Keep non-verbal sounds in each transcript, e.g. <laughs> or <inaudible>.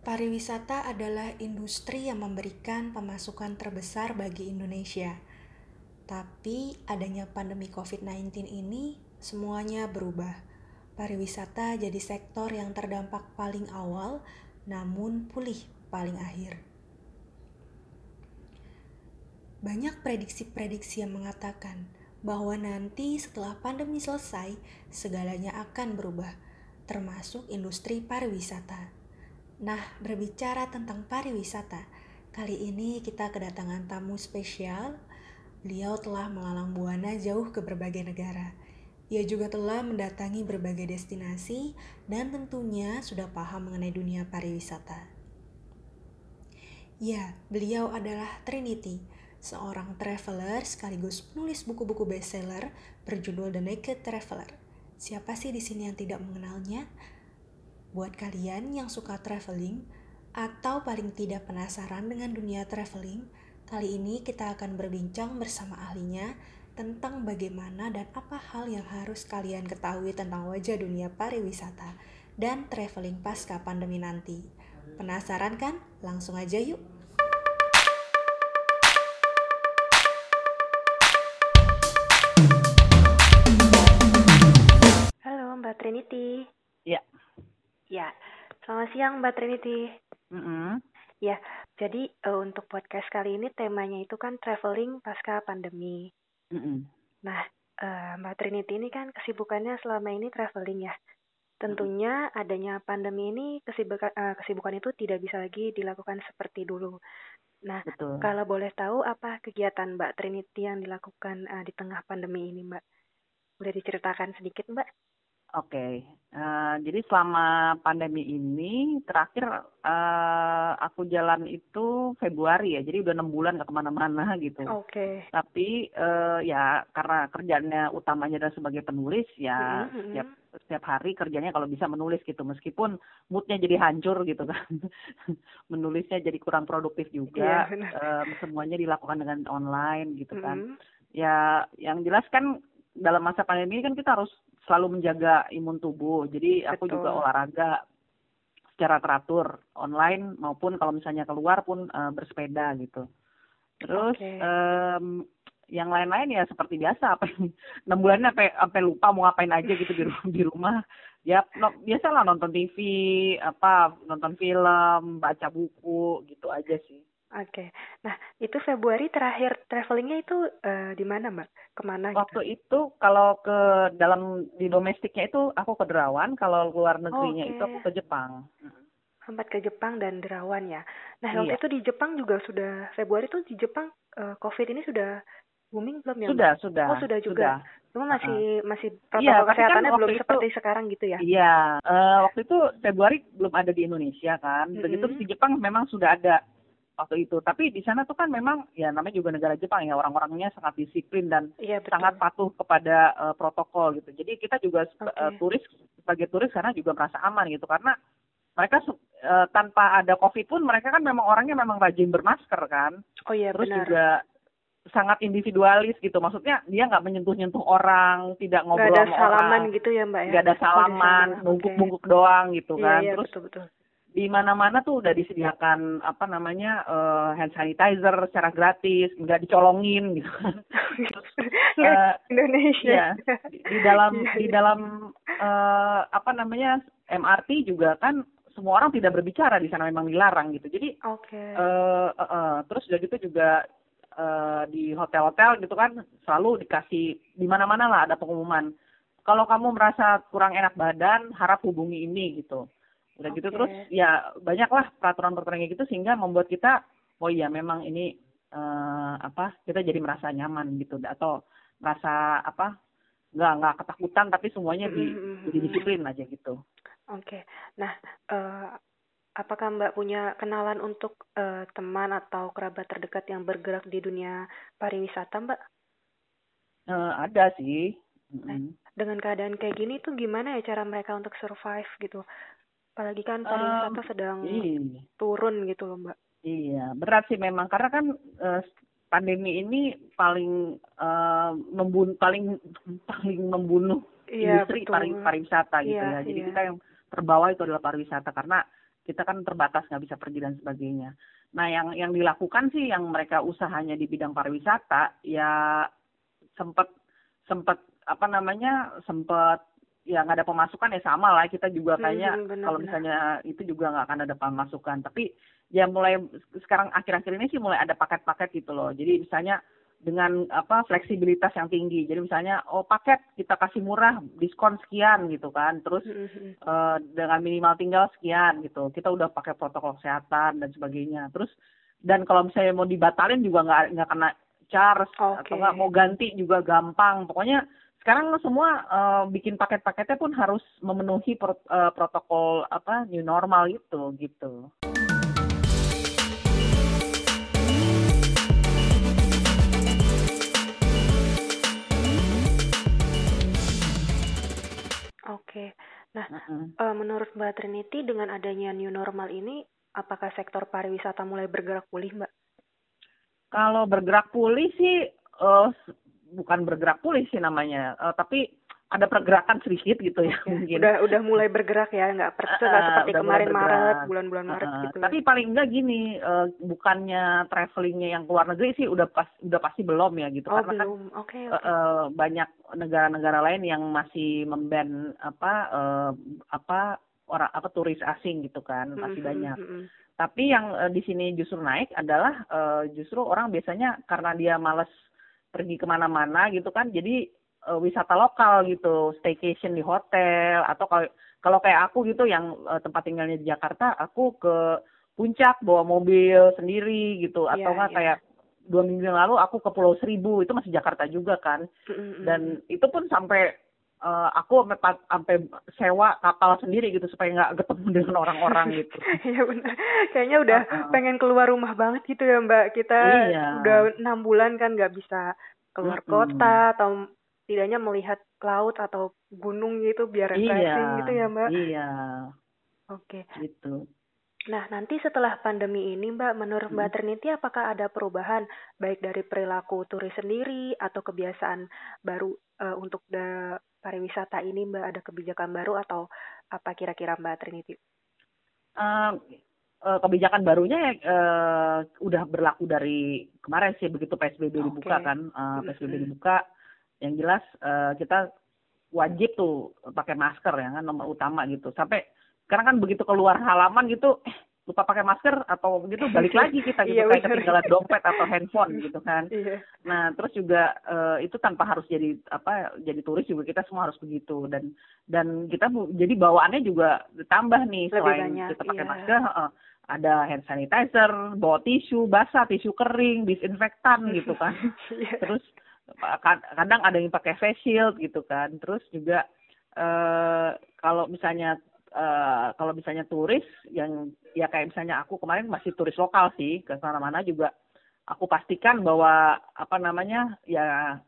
Pariwisata adalah industri yang memberikan pemasukan terbesar bagi Indonesia. Tapi adanya pandemi COVID-19 ini semuanya berubah. Pariwisata jadi sektor yang terdampak paling awal namun pulih paling akhir. Banyak prediksi-prediksi yang mengatakan bahwa nanti setelah pandemi selesai, segalanya akan berubah, termasuk industri pariwisata. Nah, berbicara tentang pariwisata, kali ini kita kedatangan tamu spesial. Beliau telah melalang buana jauh ke berbagai negara. Ia juga telah mendatangi berbagai destinasi dan tentunya sudah paham mengenai dunia pariwisata. Ya, beliau adalah Trinity, seorang traveler sekaligus penulis buku-buku bestseller berjudul The Naked Traveler. Siapa sih di sini yang tidak mengenalnya? Buat kalian yang suka traveling atau paling tidak penasaran dengan dunia traveling, kali ini kita akan berbincang bersama ahlinya tentang bagaimana dan apa hal yang harus kalian ketahui tentang wajah dunia pariwisata dan traveling pasca pandemi nanti. Penasaran kan? Langsung aja yuk! Halo Mbak Trinity. Ya, selamat siang Mbak Trinity. Mm-mm. Ya, jadi uh, untuk podcast kali ini temanya itu kan traveling pasca pandemi. Mm-mm. Nah, uh, Mbak Trinity ini kan kesibukannya selama ini traveling ya. Tentunya adanya pandemi ini kesibukan, uh, kesibukan itu tidak bisa lagi dilakukan seperti dulu. Nah, Betul. kalau boleh tahu apa kegiatan Mbak Trinity yang dilakukan uh, di tengah pandemi ini Mbak? Boleh diceritakan sedikit Mbak? Oke. Eh, jadi selama pandemi ini terakhir eh, aku jalan itu Februari ya. Jadi udah enam bulan nggak ke mana-mana <laughs> gitu. Oke. Tapi eh, ya karena kerjaannya utamanya adalah sebagai penulis ya Mhm, setiap setiap hari kerjanya kalau bisa menulis gitu meskipun moodnya jadi hancur gitu kan <laughs> menulisnya jadi kurang produktif juga Iya, benar. Em, semuanya dilakukan dengan online gitu kan Mhm. ya yang jelas kan dalam masa pandemi ini kan kita harus selalu menjaga imun tubuh. Jadi aku Betul. juga olahraga secara teratur online maupun kalau misalnya keluar pun eh, bersepeda gitu. Terus Oke. em, yang lain-lain ya seperti biasa apa <laughs> enam bulan sampai sampai lupa mau ngapain aja gitu di rumah <laughs> di rumah. Ya no, biasalah nonton TV, apa nonton film, baca buku gitu aja sih. Oke. Nah, itu Februari terakhir travelingnya itu eh, di mana, Mbak? Ke mana gitu? Waktu itu kalau ke dalam di domestiknya itu aku ke Derawan, kalau luar negerinya Oke. itu aku ke Jepang. Sempat ke Jepang dan Derawan ya. Nah, waktu Iya. itu di Jepang juga sudah Februari itu di Jepang eh, COVID ini sudah booming belum ya, Mbak? Sudah, sudah. Oh, sudah juga. Cuma masih masih protokol Iya, tapi kan kesehatannya belum waktu itu- seperti sekarang gitu ya. Iya, eh, waktu itu Februari belum ada di Indonesia kan. Begitu Mm-mm. di Jepang memang sudah ada waktu itu. Tapi di sana tuh kan memang ya namanya juga negara Jepang ya orang-orangnya sangat disiplin dan Iya, betul. sangat patuh kepada eh, protokol gitu. Jadi kita juga se- Oke. eh, turis sebagai turis karena juga merasa aman gitu karena mereka eh, tanpa ada covid pun mereka kan memang orangnya memang rajin bermasker kan. Oh iya, Terus benar. juga sangat individualis gitu. Maksudnya dia nggak menyentuh-nyentuh orang, tidak ngobrol ada sama salaman orang, gitu ya, Mbak ya? nggak ada salaman, bungkuk-bungkuk doang gitu Iya, kan. iya, Terus betul, betul. Di mana-mana tuh udah disediakan apa namanya eh, hand sanitizer secara gratis, nggak dicolongin gitu Eh, Indonesia. Iya, di, di dalam Iya, di iya. dalam eh, apa namanya MRT juga kan semua orang tidak berbicara di sana memang dilarang gitu. Jadi Oke. eh eh, eh, terus udah gitu juga eh, di hotel-hotel gitu kan selalu dikasih di mana-mana lah ada pengumuman. Kalau kamu merasa kurang enak badan, harap hubungi ini gitu. Udah gitu Oke. terus ya banyaklah peraturan-peraturan kayak gitu sehingga membuat kita oh iya memang ini eh, apa kita jadi merasa nyaman gitu atau merasa apa nggak nggak ketakutan tapi semuanya di, Mm, mm, jadi mm. disiplin aja gitu. Oke. Nah, eh, apakah Mbak punya kenalan untuk eh, teman atau kerabat terdekat yang bergerak di dunia pariwisata, Mbak? Eh, ada sih. Mm-mm. Dengan keadaan kayak gini tuh gimana ya cara mereka untuk survive gitu? Apalagi kan pariwisata Em, sedang Iya. turun gitu loh, Mbak. Iya, berat sih memang karena kan eh, pandemi ini paling eh, membun paling paling membunuh Iya, industri betul. pari- pariwisata gitu Iya, ya. Jadi iya. kita yang terbawa itu adalah pariwisata karena kita kan terbatas nggak bisa pergi dan sebagainya. Nah yang yang dilakukan sih yang mereka usahanya di bidang pariwisata ya sempat sempat apa namanya sempat ya nggak ada pemasukan ya sama lah. Kita juga kayaknya Hmm, kalau misalnya itu juga nggak akan ada pemasukan. Tapi ya mulai sekarang akhir-akhir ini sih mulai ada paket-paket gitu loh. Jadi misalnya dengan apa fleksibilitas yang tinggi. Jadi misalnya oh paket kita kasih murah diskon sekian gitu kan. Terus Hmm, hmm. eh, dengan minimal tinggal sekian gitu. Kita udah pakai protokol kesehatan dan sebagainya. Terus dan kalau misalnya mau dibatalin juga nggak nggak kena charge Oke. atau nggak mau ganti juga gampang. Pokoknya sekarang semua eh, bikin paket-paketnya pun harus memenuhi pro- eh, protokol apa new normal itu gitu Oke. Nah, Mm-mm. eh, menurut Mbak Trinity dengan adanya new normal ini, apakah sektor pariwisata mulai bergerak pulih, Mbak? Kalau bergerak pulih sih s- bukan bergerak pulih sih namanya, eh, tapi ada pergerakan sedikit gitu ya mungkin. Udah udah mulai bergerak ya, nggak per- nggak Eh, seperti kemarin. Maret, bulan-bulan Maret Heeh, gitu. Tapi paling enggak gini, eh, bukannya travelingnya yang ke luar negeri sih udah pas udah pasti belum ya gitu oh, karena kan belum. Oke, eh, oke. eh, banyak negara-negara lain yang masih memban apa eh, apa orang apa turis asing gitu kan masih Hmm, hmm, banyak. hmm, hmm. Tapi yang eh, di sini justru naik adalah eh, justru orang biasanya karena dia males pergi ke mana-mana gitu kan, jadi eh, wisata lokal gitu, staycation di hotel atau kalau kalau kayak aku gitu yang eh, tempat tinggalnya di Jakarta, aku ke puncak bawa mobil sendiri gitu, Iya, atau nggak iya. kayak dua minggu yang lalu aku ke Pulau Seribu itu masih Jakarta juga kan, hmm, hmm. dan itu pun sampai eh, aku sampai pa- sampai sewa kapal sendiri gitu supaya nggak ketemu <laughs> dengan orang-orang gitu. <laughs> Iya benar. Kayaknya udah Heeh. pengen keluar rumah banget gitu ya Mbak. Kita Iya. udah enam bulan kan nggak bisa keluar Mm-mm. kota atau tidaknya melihat laut atau gunung gitu biar refreshing Iya, gitu ya Mbak. iya, Oke. gitu. Nah nanti setelah pandemi ini Mbak, menurut Mbak Mm. Trinity apakah ada perubahan baik dari perilaku turis sendiri atau kebiasaan baru eh, untuk da- pariwisata ini Mbak? Ada kebijakan baru atau apa kira-kira Mbak Trinity? Eh, eh, kebijakan barunya eh, udah berlaku dari kemarin sih begitu PSBB Oke. dibuka kan, Eh, PSBB Mm-mm. dibuka, yang jelas eh, kita wajib tuh pakai masker ya kan nomor utama gitu. Sampai sekarang kan begitu keluar halaman gitu, eh lupa pakai masker atau begitu balik lagi kita gitu Iya, kayak ketinggalan dompet atau handphone gitu kan. <laughs> Iya. Nah, terus juga eh, itu tanpa harus jadi apa jadi turis juga kita semua harus begitu dan dan kita jadi bawaannya juga ditambah nih Lebih selain banyak, kita pakai iya. masker, heeh, ada hand sanitizer, bawa tisu basah, tisu kering, disinfektan <laughs> gitu kan. Iya. Terus kad- kadang ada yang pakai face shield gitu kan. Terus juga eh kalau misalnya eh kalau misalnya turis yang ya kayak misalnya aku kemarin masih turis lokal sih ke mana-mana juga. Aku pastikan bahwa apa namanya ya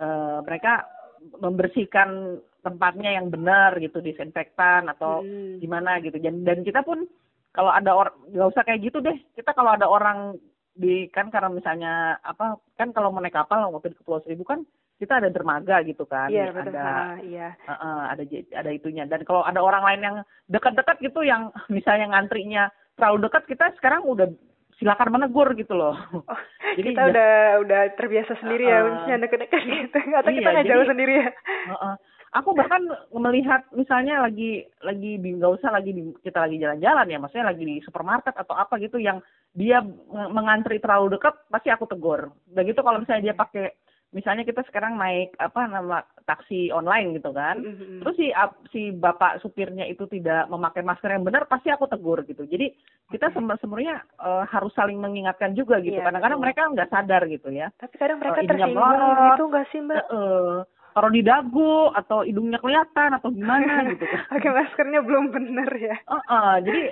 eh mereka membersihkan tempatnya yang benar gitu disinfektan atau Hmm. gimana gitu. Dan dan kita pun kalau ada orang nggak usah kayak gitu deh. Kita kalau ada orang di kan karena misalnya apa kan kalau mau naik kapal waktu di Kepulauan Seribu kan kita ada dermaga gitu kan Iya betul. ada Ah, iya. uh, uh, ada ada itunya dan kalau ada orang lain yang dekat-dekat gitu yang <laughs> misalnya ngantrinya terlalu dekat kita sekarang udah silakan menegur gitu loh Oh, <laughs> Jadi kita ja- udah udah terbiasa sendiri ya, Uh-uh. maksudnya deket-deket gitu, atau kita Iya, nggak jauh sendiri ya? Heeh. Aku bahkan melihat misalnya lagi lagi di nggak usah lagi di, kita lagi jalan-jalan ya, maksudnya lagi di supermarket atau apa gitu yang dia meng- mengantri terlalu dekat, pasti aku tegur. Begitu kalau misalnya dia pakai misalnya kita sekarang naik apa nama taksi online gitu kan. Mm-mm. Terus si si bapak supirnya itu tidak memakai masker yang benar, pasti aku tegur gitu. Jadi kita sem- sebenarnya eh, harus saling mengingatkan juga gitu. Iya, Kadang-kadang mereka nggak sadar gitu ya. Tapi kadang mereka Oh, hidungnya tersinggung gitu nggak sih mbak? Eh, taruh di dagu atau hidungnya kelihatan atau gimana <laughs> gitu kan. Pakai maskernya belum bener ya? Heeh, jadi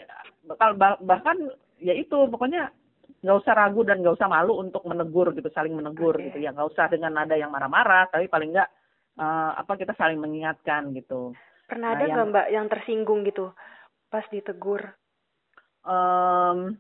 bakal bah- bahkan ya itu pokoknya nggak usah ragu dan nggak usah malu untuk menegur gitu, saling menegur Oke. gitu ya. Nggak usah dengan nada yang marah-marah, tapi paling nggak eh, apa kita saling mengingatkan gitu. Pernah Nah, ada nggak mbak yang tersinggung gitu pas ditegur? Em,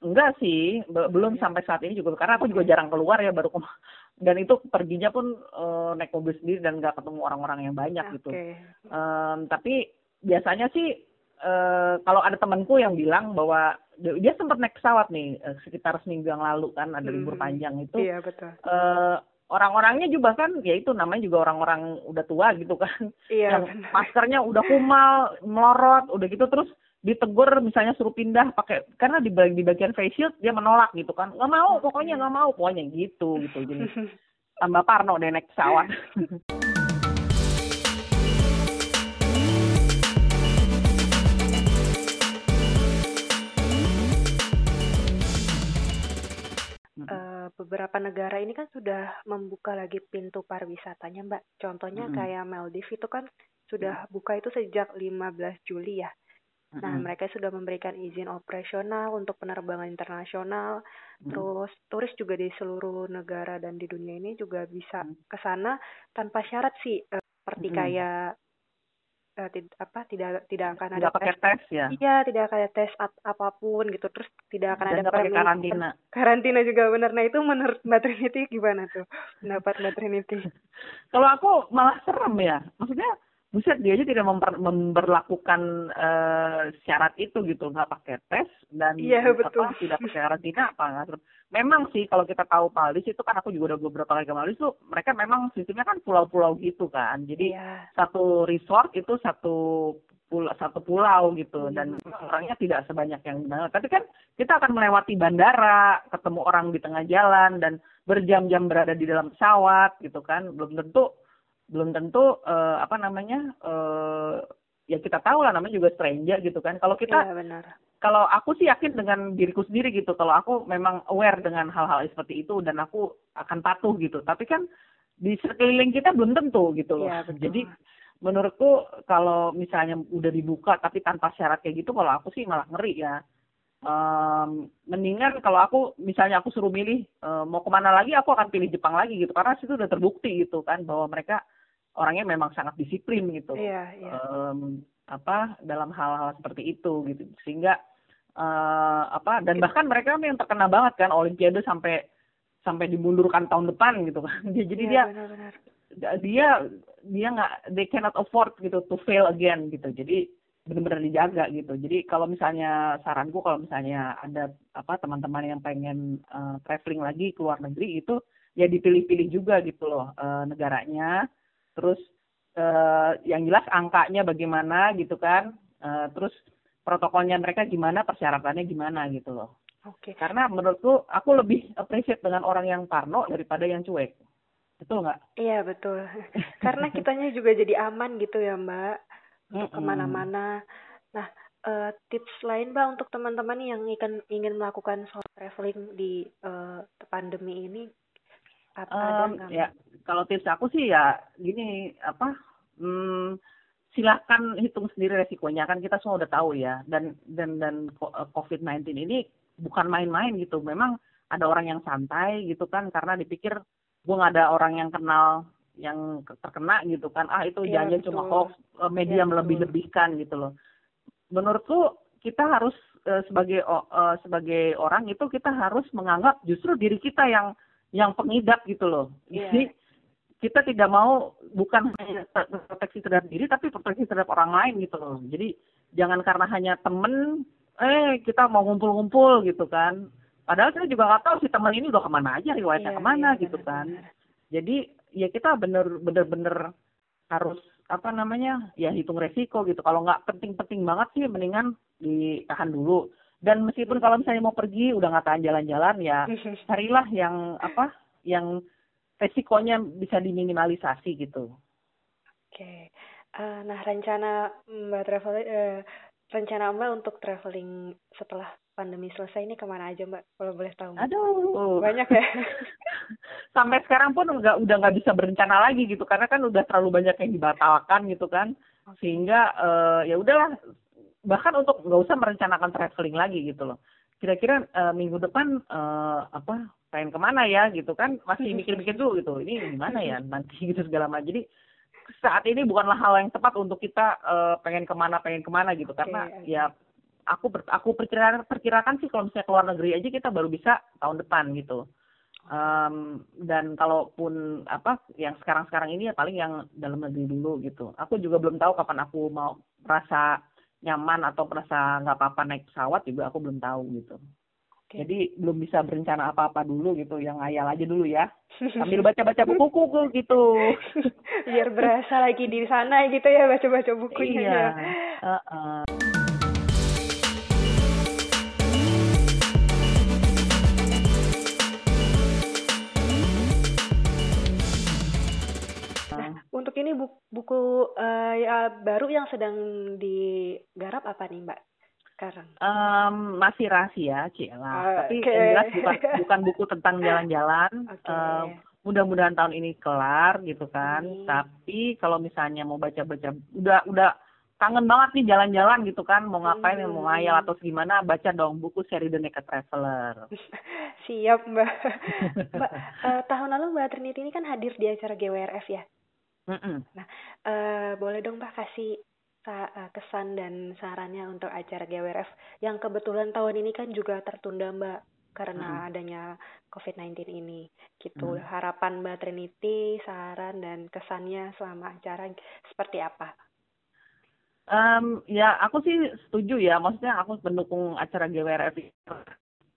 enggak sih, be- belum sampai saat ini juga karena aku juga jarang keluar ya baru kema- dan itu perginya pun eh, naik mobil sendiri dan nggak ketemu orang-orang yang banyak gitu. Oke. Em, tapi biasanya sih uh, kalau ada temanku yang bilang bahwa dia sempat naik pesawat nih uh, sekitar seminggu yang lalu kan ada libur hmm. panjang itu. Iya betul. Uh, orang-orangnya juga kan ya itu namanya juga orang-orang udah tua gitu kan. Iya. Yang maskernya udah kumal, melorot, udah gitu terus ditegur misalnya suruh pindah pakai karena di bagian di bagian face shield dia menolak gitu kan nggak mau pokoknya nggak mau pokoknya gitu gitu jadi <laughs> tambah parno deh naik pesawat <laughs> beberapa negara ini kan sudah membuka lagi pintu pariwisatanya, Mbak. Contohnya hmm. kayak Maldives itu kan sudah buka itu sejak 15 Juli ya. Nah, hmm. mereka sudah memberikan izin operasional untuk penerbangan internasional. Hmm. Terus turis juga di seluruh negara dan di dunia ini juga bisa ke sana tanpa syarat sih, uh, seperti hmm. kayak uh, tid apa tidak tidak akan tidak ada pakai tes, tes ya? Iya tidak akan ada tes apa pun gitu terus tidak akan Dan ada pakai karantina. karantina juga benar nah itu menurut mbak Trinity gimana tuh? Pendapat mbak Trinity? <laughs> Kalau aku malah serem ya. Maksudnya buset dia aja tidak memper, memperlakukan uh, syarat itu gitu nggak pakai tes dan iya, betul. apa tidak pakai karantina apa nggak memang sih kalau kita tahu Maldives itu kan aku juga udah beberapa kali ke Maldives tuh mereka memang sistemnya kan pulau-pulau gitu kan jadi iya. satu resort itu satu pulau satu pulau gitu hmm. dan orangnya tidak sebanyak yang di tapi kan kita akan melewati bandara ketemu orang di tengah jalan dan berjam-jam berada di dalam pesawat gitu kan belum tentu belum tentu uh, apa namanya uh, ya kita tahu lah namanya juga stranger gitu kan. Kalau kita ya, benar. kalau aku sih yakin dengan diriku sendiri gitu. Kalau aku memang aware dengan hal-hal seperti itu dan aku akan patuh gitu. Tapi kan di sekeliling kita belum tentu gitu loh. Ya, betul. jadi menurutku kalau misalnya udah dibuka tapi tanpa syarat kayak gitu kalau aku sih malah ngeri ya. Um, mendingan kalau aku misalnya aku suruh milih uh, mau ke mana lagi aku akan pilih Jepang lagi gitu. Karena situ udah terbukti gitu kan bahwa mereka orangnya memang sangat disiplin gitu iya, iya. Um, apa dalam hal-hal seperti itu gitu sehingga uh, apa dan bahkan mereka yang terkena banget kan Olimpiade sampai sampai dimundurkan tahun depan gitu kan <laughs> jadi iya, dia benar, benar. dia dia nggak they cannot afford gitu to fail again gitu jadi benar-benar dijaga gitu. Jadi kalau misalnya saranku kalau misalnya ada apa teman-teman yang pengen uh, traveling lagi ke luar negeri itu ya dipilih-pilih juga gitu loh uh, negaranya. Terus uh, yang jelas angkanya bagaimana gitu kan. Uh, terus protokolnya mereka gimana, persyaratannya gimana gitu loh. Oke. Okay. Karena menurutku aku lebih appreciate dengan orang yang parno daripada yang cuek. Betul nggak? Iya betul. <laughs> Karena kitanya juga jadi aman gitu ya Mbak untuk ke mana-mana. Nah, uh, tips lain mbak untuk teman-teman yang ingin ingin melakukan solo traveling di uh, pandemi ini um? Ya, kalau tips aku sih ya gini apa? Hmm, silahkan hitung sendiri resikonya kan kita semua udah tahu ya dan dan dan eh, COVID-19 ini bukan main-main gitu. Memang ada orang yang santai gitu kan karena dipikir gue nggak ada orang yang kenal yang terkena gitu kan ah itu ya, jangan cuma hoax eh, media ya, melebih-lebihkan gitu loh menurutku kita harus uh, sebagai sebagai orang itu kita harus menganggap justru diri kita yang yang pengidap gitu loh. Yeah. jadi kita tidak mau bukan hanya proteksi terhadap diri tapi proteksi terhadap orang lain gitu loh. Jadi jangan karena hanya temen eh kita mau ngumpul-ngumpul gitu kan. Padahal kita juga nggak tahu si teman ini udah ke mana aja riwayatnya yeah, ke mana yeah, gitu kan. jadi ya kita bener bener bener harus apa namanya ya hitung resiko gitu. Kalau nggak penting-penting banget sih mendingan ditahan dulu dan meskipun kalau misalnya mau pergi udah nggak tahan jalan-jalan ya <laughs> carilah yang apa yang resikonya bisa diminimalisasi gitu. Oke, okay. uh, nah rencana mbak travel uh, rencana mbak untuk traveling setelah pandemi selesai ini ke mana aja mbak? Kalau boleh tahu aduh. Banyak ya? <laughs> Sampai sekarang pun nggak udah nggak bisa berencana lagi gitu karena kan udah terlalu banyak yang dibatalkan gitu kan. Sehingga uh, ya udahlah bahkan untuk nggak usah merencanakan traveling lagi gitu loh. Kira-kira uh, minggu depan uh, apa pengen ke mana ya gitu kan? Masih mikir-mikir dulu gitu ini gimana ya nanti? <laughs> gitu segala macam. Jadi saat ini bukanlah hal yang tepat untuk kita uh, pengen ke mana pengen ke mana gitu. Karena okay. ya aku ber, aku perkirakan perkirakan sih kalau misalnya keluar negeri aja kita baru bisa tahun depan gitu. Um, dan kalaupun apa yang sekarang sekarang ini ya paling yang dalam negeri dulu gitu. Aku juga belum tahu kapan aku mau merasa nyaman atau merasa nggak apa-apa naik pesawat juga aku belum tahu gitu. Oke. Jadi belum bisa berencana apa-apa dulu gitu, yang ngayal aja dulu ya. <laughs> Sambil baca-baca buku-buku gitu. Biar berasa lagi di sana gitu ya baca-baca bukunya iya. ya. Heeh. Untuk ini buku, buku eh, ya, baru yang sedang digarap apa nih Mbak? Sekarang. Em, masih rahasia, Cila. Ah, Tapi yang jelas bukan <laughs> bukan buku tentang jalan-jalan. Oke. Em, mudah-mudahan tahun ini kelar gitu kan. Amin. Tapi kalau misalnya mau baca-baca, udah udah kangen banget nih jalan-jalan gitu kan. Mau ngapain, Hmm. mau ngayal atau gimana, baca dong buku seri The Naked Traveler. <laughs> Siap Mbak. <laughs> Mbak, eh, tahun lalu Mbak Trinity ini kan hadir di acara GWRF ya. Mm-mm. Eh, boleh dong Mbak kasih sa- eh, kesan dan sarannya untuk acara GWRF yang kebetulan tahun ini kan juga tertunda Mbak karena adanya COVID-19 ini. Gitu. Mm. Harapan Mbak Trinity, saran dan kesannya selama acara seperti apa? Em, ya aku sih setuju ya, maksudnya aku mendukung acara GWRF itu.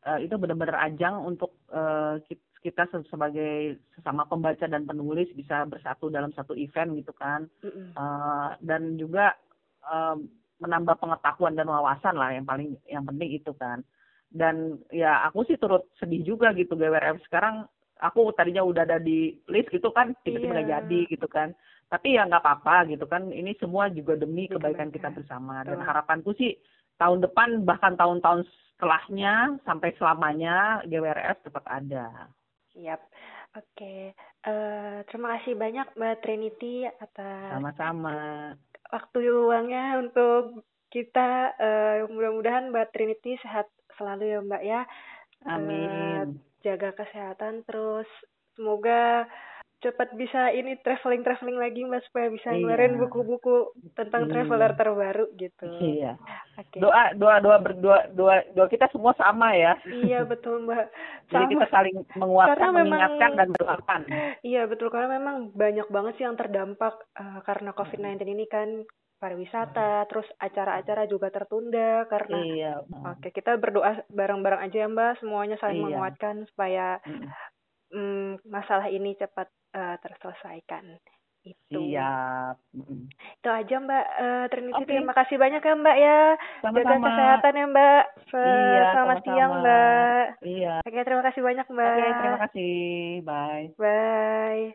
Eh, itu benar-benar ajang untuk eh, kit- kita se- sebagai sesama pembaca dan penulis bisa bersatu dalam satu event gitu kan. Eh, dan juga em, menambah pengetahuan dan wawasan lah yang paling yang penting itu kan. Dan ya aku sih turut sedih juga gitu GWRF sekarang aku tadinya udah ada di list gitu kan tiba-tiba nggak Iya. jadi gitu kan. Tapi ya nggak apa-apa gitu kan ini semua juga demi kebaikan kita bersama. Dan harapanku sih tahun depan bahkan tahun-tahun setelahnya sampai selamanya GWRF tetap ada Siap. Oke. Eh, terima kasih banyak Mbak Trinity atas sama-sama waktu luangnya untuk kita. Eh, mudah-mudahan Mbak Trinity sehat selalu ya Mbak ya. amin Jaga kesehatan terus. Semoga cepat bisa ini traveling-traveling lagi Mbak supaya bisa Iya. ngeluarin buku-buku tentang Iya. traveler terbaru gitu. iya Oke. doa doa doa berdua doa doa kita semua sama ya Iya betul Mbak. <laughs> jadi Sama. kita saling menguatkan Karena memang- mengingatkan dan berdoakan Iya betul karena memang banyak banget sih yang terdampak eh, karena COVID-19 ini kan pariwisata, terus acara-acara juga tertunda karena iya Oke, kita berdoa bareng-bareng aja ya Mbak, semuanya saling Iya. menguatkan supaya Mm. Mm, masalah ini cepat eh, terselesaikan. Itu. siap Mm. Itu aja Mbak eh, Trinity. Oke. Terima kasih banyak ya Mbak ya. Jaga sama-sama kesehatan ya Mbak. Se- Iya, Selamat sama-sama. siang Mbak. iya Oke, terima kasih banyak Mbak. oke terima kasih bye Bye.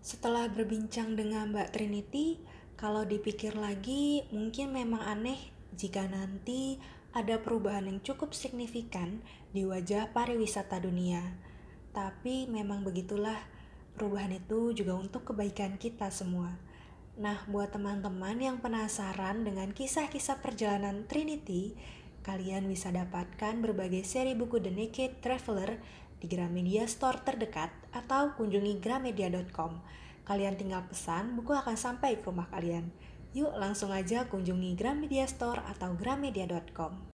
Setelah berbincang dengan Mbak Trinity, kalau dipikir lagi mungkin memang aneh jika nanti ada perubahan yang cukup signifikan di wajah pariwisata dunia. Tapi memang begitulah, perubahan itu juga untuk kebaikan kita semua. Nah, buat teman-teman yang penasaran dengan kisah-kisah perjalanan Trinity, kalian bisa dapatkan berbagai seri buku The Naked Traveler di Gramedia Store terdekat atau kunjungi gramedia.com. Kalian tinggal pesan, buku akan sampai ke rumah kalian. Yuk langsung aja kunjungi Gramedia Store atau gramedia.com.